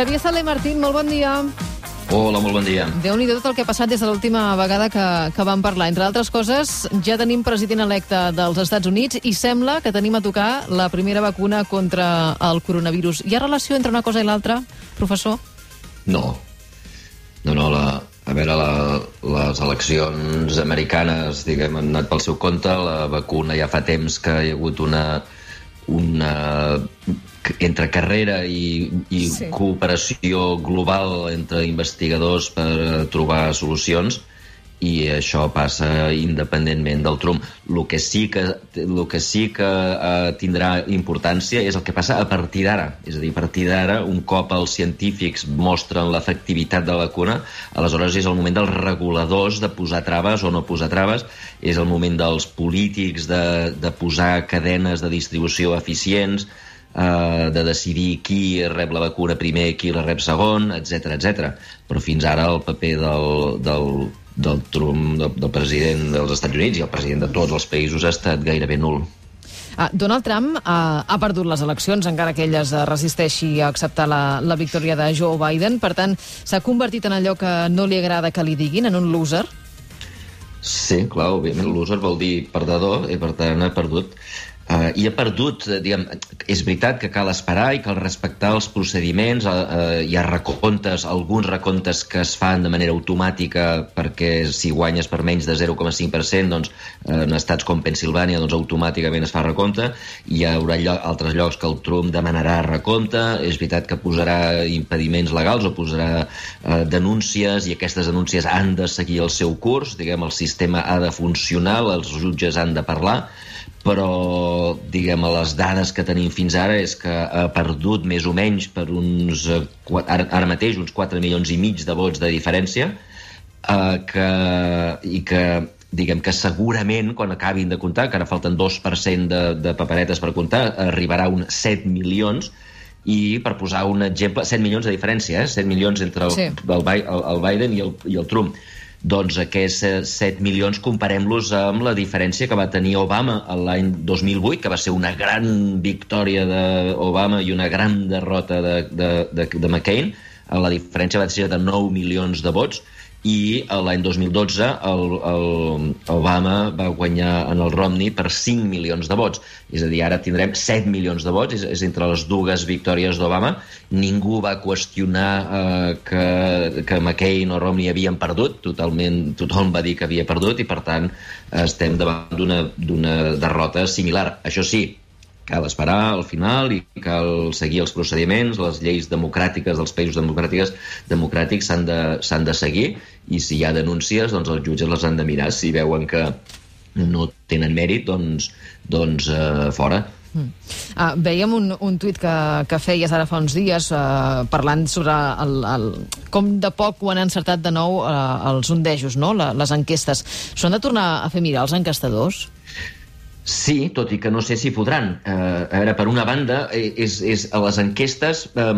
Xavier Sala i Martín, molt bon dia. Hola, molt bon dia. déu nhi tot el que ha passat des de l'última vegada que, que vam parlar. Entre altres coses, ja tenim president electe dels Estats Units i sembla que tenim a tocar la primera vacuna contra el coronavirus. Hi ha relació entre una cosa i l'altra, professor? No. No, no, la, a veure, la, les eleccions americanes, diguem, han anat pel seu compte. La vacuna ja fa temps que hi ha hagut una, una entre carrera i, i Sí. cooperació global entre investigadors per trobar solucions i això passa independentment del Trump. El que sí que, el que, sí que uh, tindrà importància és el que passa a partir d'ara. És a dir, a partir d'ara, un cop els científics mostren l'efectivitat de la vacuna, aleshores és el moment dels reguladors de posar traves o no posar traves, és el moment dels polítics de, de posar cadenes de distribució eficients, eh, de decidir qui rep la vacuna primer, qui la rep segon, etc etc. Però fins ara el paper del, del, del Trump, del, del president dels Estats Units i el president de tots els països ha estat gairebé nul. Ah, Donald Trump ha, ha perdut les eleccions, encara que ell es resisteixi a acceptar la, la victòria de Joe Biden. Per tant, s'ha convertit en allò que no li agrada que li diguin, en un loser. Sí, clar, òbviament, loser vol dir perdedor i per tant ha perdut. Uh, I ha perdut, eh, diguem, és veritat que cal esperar i cal respectar els procediments, uh, uh, hi ha recomptes, alguns recomptes que es fan de manera automàtica perquè si guanyes per menys de 0,5%, doncs uh, en estats com Pensilvània doncs automàticament es fa recompte, hi haurà lloc, altres llocs que el Trump demanarà recompte, és veritat que posarà impediments legals o posarà uh, denúncies i aquestes denúncies han de seguir el seu curs, diguem, el sistema ha de funcionar, els jutges han de parlar, però diguem les dades que tenim fins ara és que ha perdut més o menys per uns eh, ara, ara mateix uns 4 milions i mig de vots de diferència eh, que, i que diguem que segurament quan acabin de comptar, que ara falten 2% de, de paperetes per comptar, arribarà a uns 7 milions i per posar un exemple, 7 milions de diferència, eh? 7 milions entre el, Sí. el, el, el Biden i el, i el Trump. Doncs aquests eh, 7 milions comparem-los amb la diferència que va tenir Obama l'any 2008, que va ser una gran victòria d'Obama i una gran derrota de, de, de, de McCain. La diferència va ser de 9 milions de vots i eh, l'any 2012 el, el Obama va guanyar en el Romney per 5 milions de vots. És a dir, ara tindrem 7 milions de vots, és, és entre les dues victòries d'Obama. Ningú va qüestionar eh, que, que McCain o Romney havien perdut, totalment, tothom va dir que havia perdut i per tant estem davant d'una d'una derrota similar. Això sí, cal esperar al final i cal seguir els procediments, les lleis democràtiques dels països democràtics democràtics s'han de, s'han de seguir i si hi ha denúncies, doncs els jutges les han de mirar. Si veuen que no tenen mèrit, doncs, doncs eh, fora. Ah, veiem un, un tuit que, que feies ara fa uns dies eh, parlant sobre el, el, com de poc ho han encertat de nou eh, els sondejos, no? La, les enquestes. S'ho han de tornar a fer mirar els enquestadors? Sí, tot i que no sé si podran. Eh, a veure, per una banda, eh, és, és a les enquestes eh,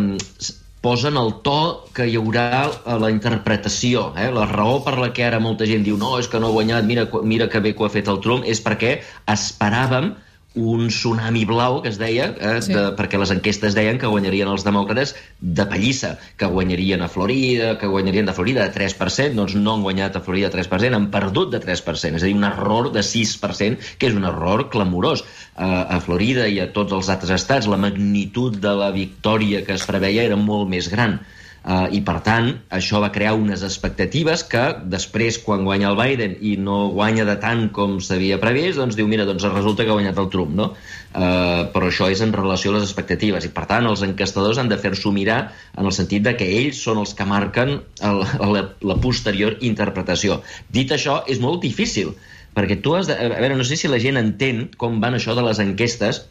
posen el to que hi haurà a la interpretació. Eh? La raó per la que ara molta gent diu no, és que no ha guanyat, mira, mira que bé que ho ha fet el Trump, és perquè esperàvem un tsunami blau, que es deia, eh, Sí. de, perquè les enquestes deien que guanyarien els demòcrates de pallissa, que guanyarien a Florida, que guanyarien de Florida de 3%, doncs no han guanyat a Florida 3%, han perdut de 3%, és a dir, un error de 6%, que és un error clamorós. A, a Florida i a tots els altres estats la magnitud de la victòria que es preveia era molt més gran. Uh, I, per tant, això va crear unes expectatives que després, quan guanya el Biden i no guanya de tant com s'havia previst, doncs diu, mira, doncs resulta que ha guanyat el Trump, no? Uh, però això és en relació a les expectatives i, per tant, els enquestadors han de fer-s'ho mirar en el sentit de que ells són els que marquen el, la, la posterior interpretació. Dit això, és molt difícil, perquè tu has de... A veure, no sé si la gent entén com van això de les enquestes,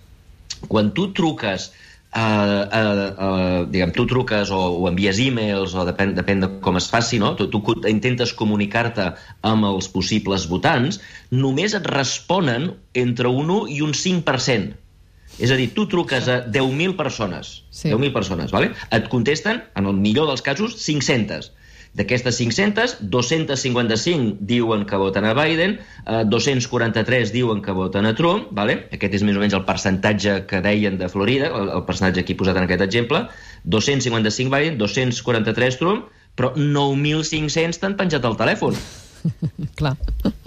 quan tu truques Uh, uh, uh, diguem, tu truques o, o envies e-mails o depèn, depèn de com es faci, no? tu, tu intentes comunicar-te amb els possibles votants, només et responen entre un 1 i un 5%. És a dir, tu truques a 10.000 persones, Sí. 10.000 persones, vale? et contesten, en el millor dels casos, 500. D'aquestes 500, 255 diuen que voten a Biden, eh, 243 diuen que voten a Trump, vale? aquest és més o menys el percentatge que deien de Florida, el, el percentatge aquí posat en aquest exemple, 255 Biden, 243 Trump, però 9.500 t'han penjat el telèfon. Clar.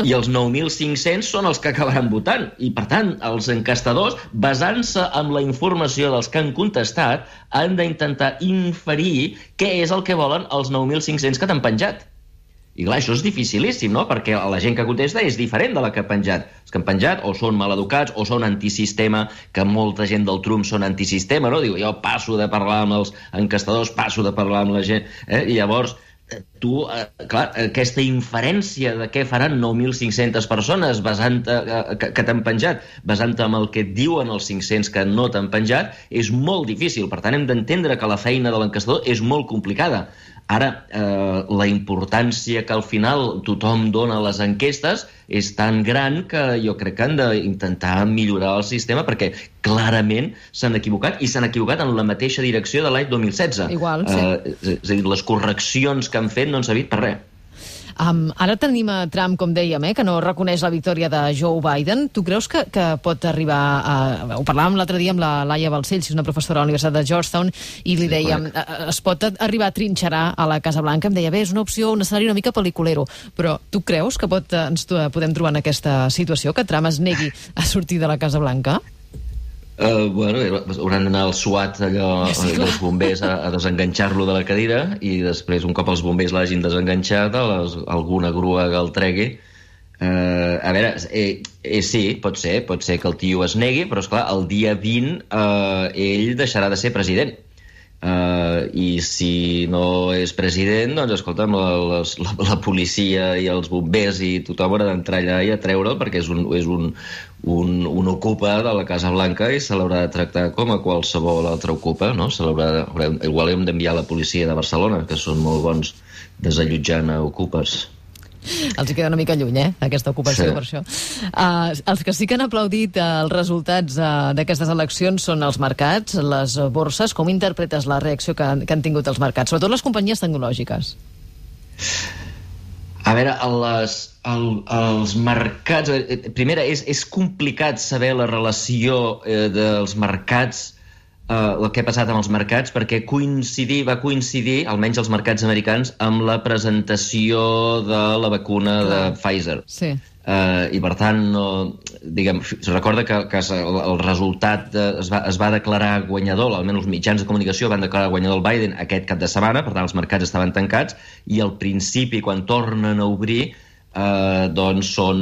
I els 9.500 són els que acabaran votant. I, per tant, els encastadors, basant-se en la informació dels que han contestat, han d'intentar inferir què és el que volen els 9.500 que t'han penjat. I clar, això és dificilíssim, no? Perquè la gent que contesta és diferent de la que ha penjat. Els que han penjat o són maleducats o són antisistema, que molta gent del Trump són antisistema, no? Diu, jo passo de parlar amb els encastadors, passo de parlar amb la gent... Eh? I llavors, tu, eh, clar, aquesta inferència de què faran 9.500 persones basant eh, que, que t'han penjat, basant en el que et diuen els 500 que no t'han penjat, és molt difícil. Per tant, hem d'entendre que la feina de l'encastador és molt complicada. Ara, eh, la importància que al final tothom dona a les enquestes és tan gran que jo crec que han d'intentar millorar el sistema perquè clarament s'han equivocat i s'han equivocat en la mateixa direcció de l'any 2016. Igual, sí. Eh, és a dir, les correccions que han fet no han servit per res. Um, ara tenim a Trump, com dèiem, eh, que no reconeix la victòria de Joe Biden. Tu creus que, que pot arribar a... Ho parlàvem l'altre dia amb la Laia Balcells, una professora a la Universitat de Georgetown, i li dèiem, sí, eh, es pot arribar a trinxerar a la Casa Blanca? Em deia, bé, és una opció, un escenari una mica pel·liculero, però tu creus que pot, eh, ens podem trobar en aquesta situació, que Trump es negui a sortir de la Casa Blanca? Uh, bueno, hauran d'anar al SWAT allò, sí, els bombers a, a desenganxar-lo de la cadira i després, un cop els bombers l'hagin desenganxat, les, alguna grua que el tregui. Uh, a veure, eh, eh, sí, pot ser, pot ser que el tio es negui, però és clar, el dia 20 uh, ell deixarà de ser president. Uh, I si no és president, doncs, escolta'm, la, la, la policia i els bombers i tothom haurà d'entrar allà i a treure'l perquè és un, és un, un, un ocupa de la Casa Blanca i se l'haurà de tractar com a qualsevol altre ocupa, no? Se igual hem d'enviar la policia de Barcelona, que són molt bons desallotjant a ocupes. Els queda una mica lluny, eh, aquesta ocupació, sí. per això. Uh, els que sí que han aplaudit uh, els resultats uh, d'aquestes eleccions són els mercats, les borses. Com interpretes la reacció que, que han tingut els mercats? Sobretot les companyies tecnològiques. A veure, les, el, els mercats... Primera, és, és complicat saber la relació eh, dels mercats eh, el que ha passat amb els mercats perquè coincidir, va coincidir, almenys els mercats americans, amb la presentació de la vacuna Clar. de Pfizer. Sí. Uh, i per tant no, diguem, se recorda que, que el, el resultat es, va, es va declarar guanyador, almenys els mitjans de comunicació van declarar guanyador el Biden aquest cap de setmana, per tant els mercats estaven tancats i al principi quan tornen a obrir eh, doncs són,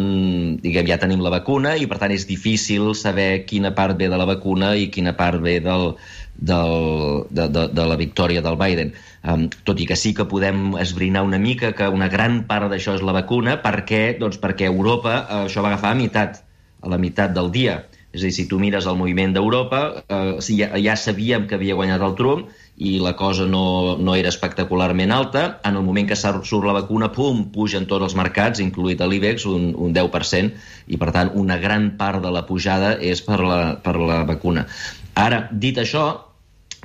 diguem, ja tenim la vacuna i per tant és difícil saber quina part ve de la vacuna i quina part ve del, del, de, de, de la victòria del Biden. Um, tot i que sí que podem esbrinar una mica que una gran part d'això és la vacuna, per què? Doncs perquè Europa uh, això va agafar a meitat, a la meitat del dia. És a dir, si tu mires el moviment d'Europa, eh, ja, ja sabíem que havia guanyat el Trump, i la cosa no, no era espectacularment alta. En el moment que surt la vacuna, pum, pugen tots els mercats, incluït l'IBEX, un, un 10%, i per tant una gran part de la pujada és per la, per la vacuna. Ara, dit això,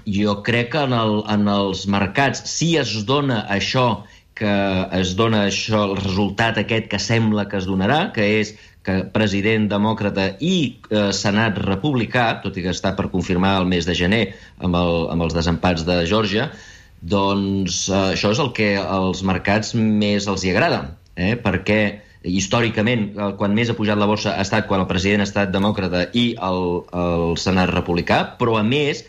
jo crec que en, el, en els mercats, si es dona això que es dona això, el resultat aquest que sembla que es donarà, que és que president demòcrata i eh, senat republicà, tot i que està per confirmar el mes de gener amb, el, amb els desempats de Georgia, doncs eh, això és el que als mercats més els hi agrada, eh? perquè històricament, eh, quan més ha pujat la borsa ha estat quan el president ha estat demòcrata i el, el senat republicà, però a més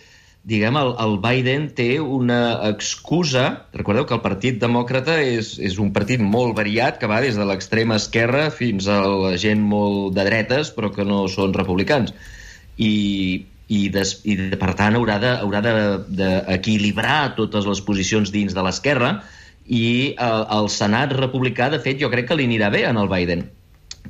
diguem, el, el Biden té una excusa... Recordeu que el Partit Demòcrata és, és un partit molt variat, que va des de l'extrema esquerra fins a la gent molt de dretes, però que no són republicans. I, i, des, i per tant haurà d'equilibrar de, de totes les posicions dins de l'esquerra i eh, el Senat republicà, de fet, jo crec que li anirà bé en el Biden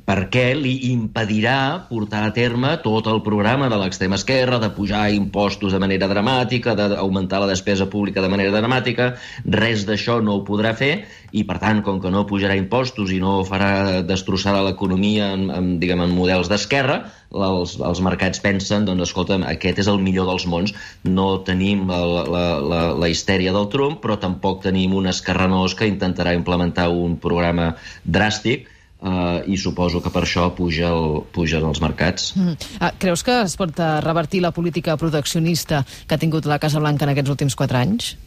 perquè li impedirà portar a terme tot el programa de l'extrema esquerra de pujar impostos de manera dramàtica, d'augmentar la despesa pública de manera dramàtica, res d'això no ho podrà fer i, per tant, com que no pujarà impostos i no farà destrossar l'economia en, en, diguem, en models d'esquerra, els, els mercats pensen, doncs, escolta'm, aquest és el millor dels mons. No tenim la, la, la, la histèria del Trump, però tampoc tenim un escarranós que intentarà implementar un programa dràstic Uh, i suposo que per això puja el, pugen els mercats. Mm. Uh, creus que es pot uh, revertir la política proteccionista que ha tingut la Casa Blanca en aquests últims quatre anys?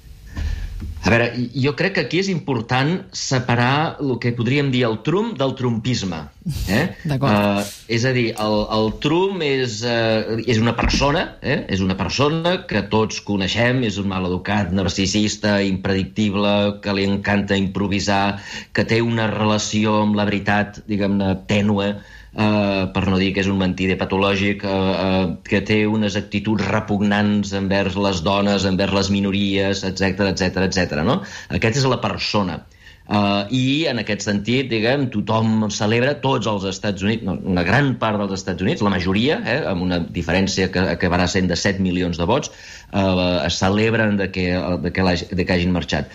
A veure, jo crec que aquí és important separar el que podríem dir el Trump del trumpisme. Eh? Uh, és a dir, el, el Trump és, uh, és una persona, eh? és una persona que tots coneixem, és un maleducat, narcisista, impredictible, que li encanta improvisar, que té una relació amb la veritat, diguem-ne, tènue, eh, per no dir que és un mentider patològic, eh, eh, que té unes actituds repugnants envers les dones, envers les minories, etc etc etc. no? Aquest és la persona. Uh, I en aquest sentit, diguem, tothom celebra, tots els Estats Units, no, una gran part dels Estats Units, la majoria, eh, amb una diferència que acabarà sent de 7 milions de vots, uh, es celebren de que, de que, de que hagin marxat.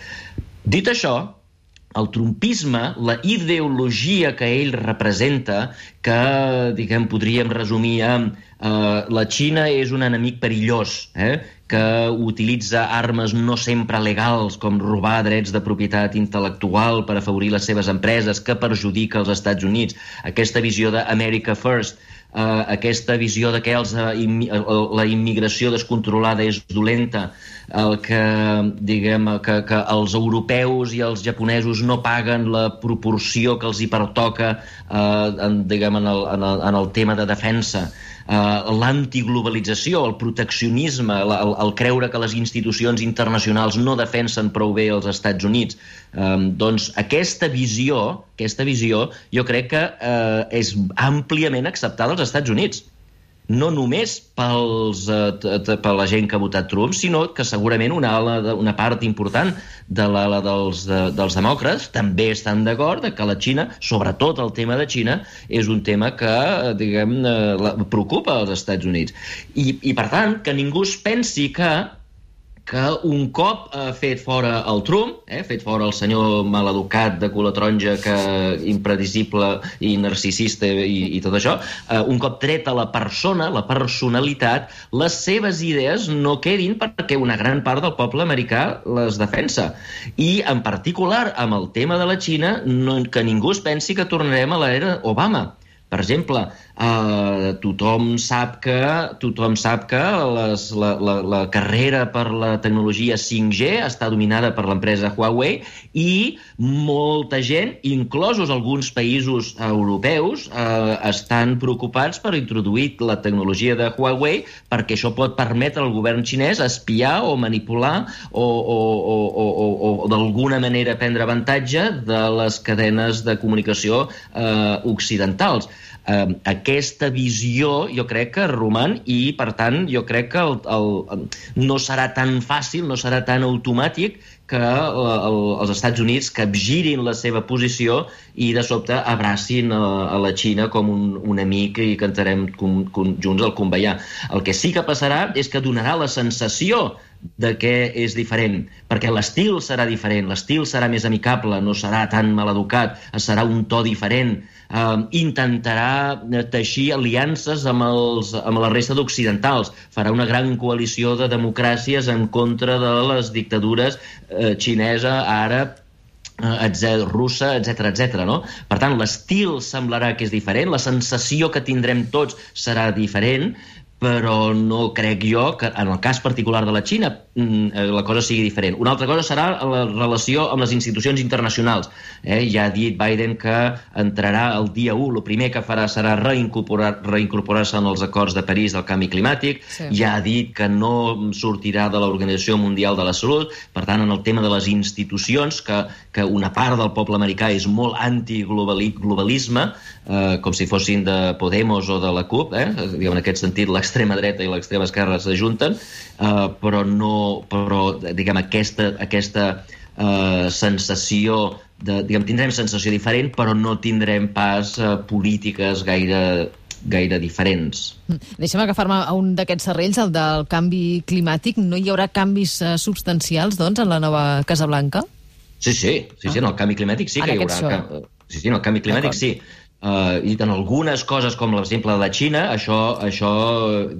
Dit això, el trumpisme, la ideologia que ell representa, que, diguem, podríem resumir amb eh, la Xina és un enemic perillós, eh, que utilitza armes no sempre legals, com robar drets de propietat intel·lectual per afavorir les seves empreses, que perjudica els Estats Units. Aquesta visió d'America First, eh, aquesta visió de que els, eh, la immigració descontrolada és dolenta, el que, diguem, que, que els europeus i els japonesos no paguen la proporció que els hi pertoca eh, en, diguem, en, el, en, el, en el tema de defensa, eh, l'antiglobalització, el proteccionisme, el, el, el creure que les institucions internacionals no defensen prou bé els Estats Units. Eh, doncs aquesta visió, aquesta visió jo crec que eh, és àmpliament acceptada als Estats Units no només pels, eh, per la gent que ha votat Trump, sinó que segurament una, ala, una part important de l'ala dels, de, dels demòcrates també estan d'acord que la Xina, sobretot el tema de Xina, és un tema que, diguem, eh, preocupa als Estats Units. I, I, per tant, que ningú es pensi que que un cop ha fet fora el Trump, eh, fet fora el senyor maleducat de cula taronja que impredicible i narcisista i, i tot això, eh, un cop treta la persona, la personalitat, les seves idees no quedin perquè una gran part del poble americà les defensa. I, en particular, amb el tema de la Xina, no, que ningú es pensi que tornarem a l'era Obama. Per exemple, Uh, tothom sap que tothom sap que les, la, la, la carrera per la tecnologia 5G està dominada per l'empresa Huawei i molta gent, inclosos alguns països europeus, uh, estan preocupats per introduir la tecnologia de Huawei perquè això pot permetre al govern xinès espiar o manipular o, o, o, o, o, o d'alguna manera prendre avantatge de les cadenes de comunicació uh, occidentals. Uh, aquesta visió jo crec que roman i, per tant, jo crec que el, el, no serà tan fàcil, no serà tan automàtic que el, el, els Estats Units capgirin la seva posició i de sobte abracin a, a la Xina com un, un amic i cantarem com, com, junts el conveiar. El que sí que passarà és que donarà la sensació de què és diferent, perquè l'estil serà diferent, l'estil serà més amicable, no serà tan maleducat, serà un to diferent, eh, intentarà teixir aliances amb, els, amb la resta d'occidentals, farà una gran coalició de democràcies en contra de les dictadures eh, xinesa, àrab, eh, etc, russa, etc etc. no? Per tant, l'estil semblarà que és diferent, la sensació que tindrem tots serà diferent, però no crec jo que en el cas particular de la Xina mm, eh, la cosa sigui diferent. Una altra cosa serà la relació amb les institucions internacionals. Eh? Ja ha dit Biden que entrarà el dia 1, el primer que farà serà reincorporar-se reincorporar en els acords de París del canvi climàtic, sí. ja ha dit que no sortirà de l'Organització Mundial de la Salut, per tant, en el tema de les institucions, que, que una part del poble americà és molt antiglobalisme, eh, com si fossin de Podemos o de la CUP, eh? en aquest sentit, l'extrema dreta i l'extrema esquerra s'ajunten, eh, però no, però, diguem, aquesta, aquesta eh, sensació de, diguem, tindrem sensació diferent, però no tindrem pas eh, polítiques gaire gaire diferents. Mm. Deixa'm agafar-me a un d'aquests serrells, el del canvi climàtic. No hi haurà canvis uh, substancials, doncs, en la nova Casa Blanca? Sí, sí, sí, sí en el canvi climàtic sí que hi haurà... Sí, sí, en el canvi climàtic sí. Uh, I en algunes coses, com l'exemple de la Xina, això, això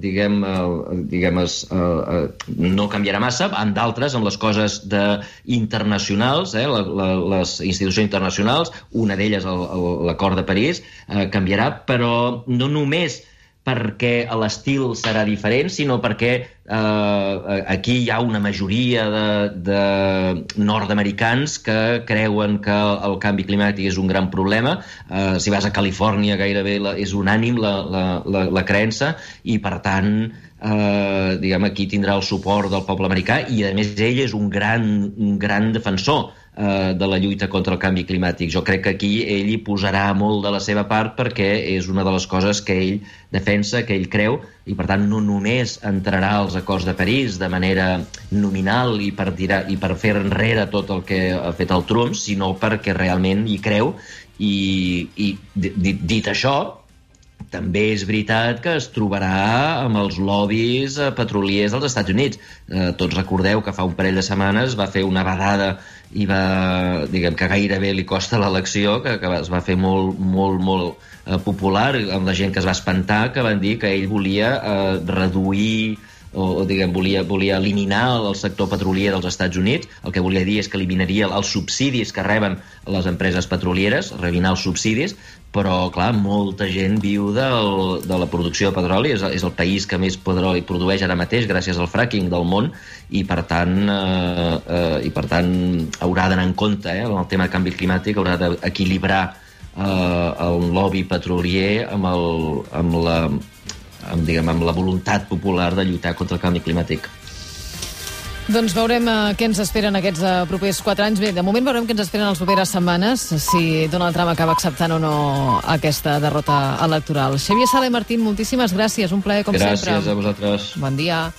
diguem, uh, diguem es, uh, uh, no canviarà massa. En d'altres, en les coses de, internacionals, eh, la, la, les institucions internacionals, una d'elles l'acord de París, uh, canviarà, però no només perquè l'estil serà diferent, sinó perquè eh, aquí hi ha una majoria de, de nord-americans que creuen que el canvi climàtic és un gran problema. Eh, si vas a Califòrnia gairebé la, és unànim la, la, la, la creença i, per tant, eh, diguem, aquí tindrà el suport del poble americà i, a més, ell és un gran, un gran defensor eh, de la lluita contra el canvi climàtic. Jo crec que aquí ell hi posarà molt de la seva part perquè és una de les coses que ell defensa, que ell creu, i per tant no només entrarà als acords de París de manera nominal i per, tirar, i per fer enrere tot el que ha fet el Trump, sinó perquè realment hi creu i, i dit, dit això, també és veritat que es trobarà amb els lobbies eh, petroliers dels Estats Units. Eh, tots recordeu que fa un parell de setmanes va fer una vedada i va, diguem que gairebé li costa l'elecció, que, que es va fer molt, molt, molt eh, popular amb la gent que es va espantar, que van dir que ell volia eh, reduir o, o diguem, volia, volia eliminar el sector petrolier dels Estats Units. El que volia dir és que eliminaria els subsidis que reben les empreses petrolieres, eliminar els subsidis, però, clar, molta gent viu del, de la producció de petroli, és, és el país que més petroli produeix ara mateix gràcies al fracking del món, i per tant, eh, eh, i per tant haurà d'anar en compte eh, el tema de canvi climàtic, haurà d'equilibrar eh, el lobby petrolier amb, el, amb la amb, diguem, amb la voluntat popular de lluitar contra el canvi climàtic. Doncs veurem uh, què ens esperen aquests uh, propers quatre anys. Bé, de moment veurem què ens esperen les properes setmanes, si Donald Trump acaba acceptant o no aquesta derrota electoral. Xavier Sala i Martín, moltíssimes gràcies. Un plaer, com gràcies sempre. Gràcies a vosaltres. Bon dia.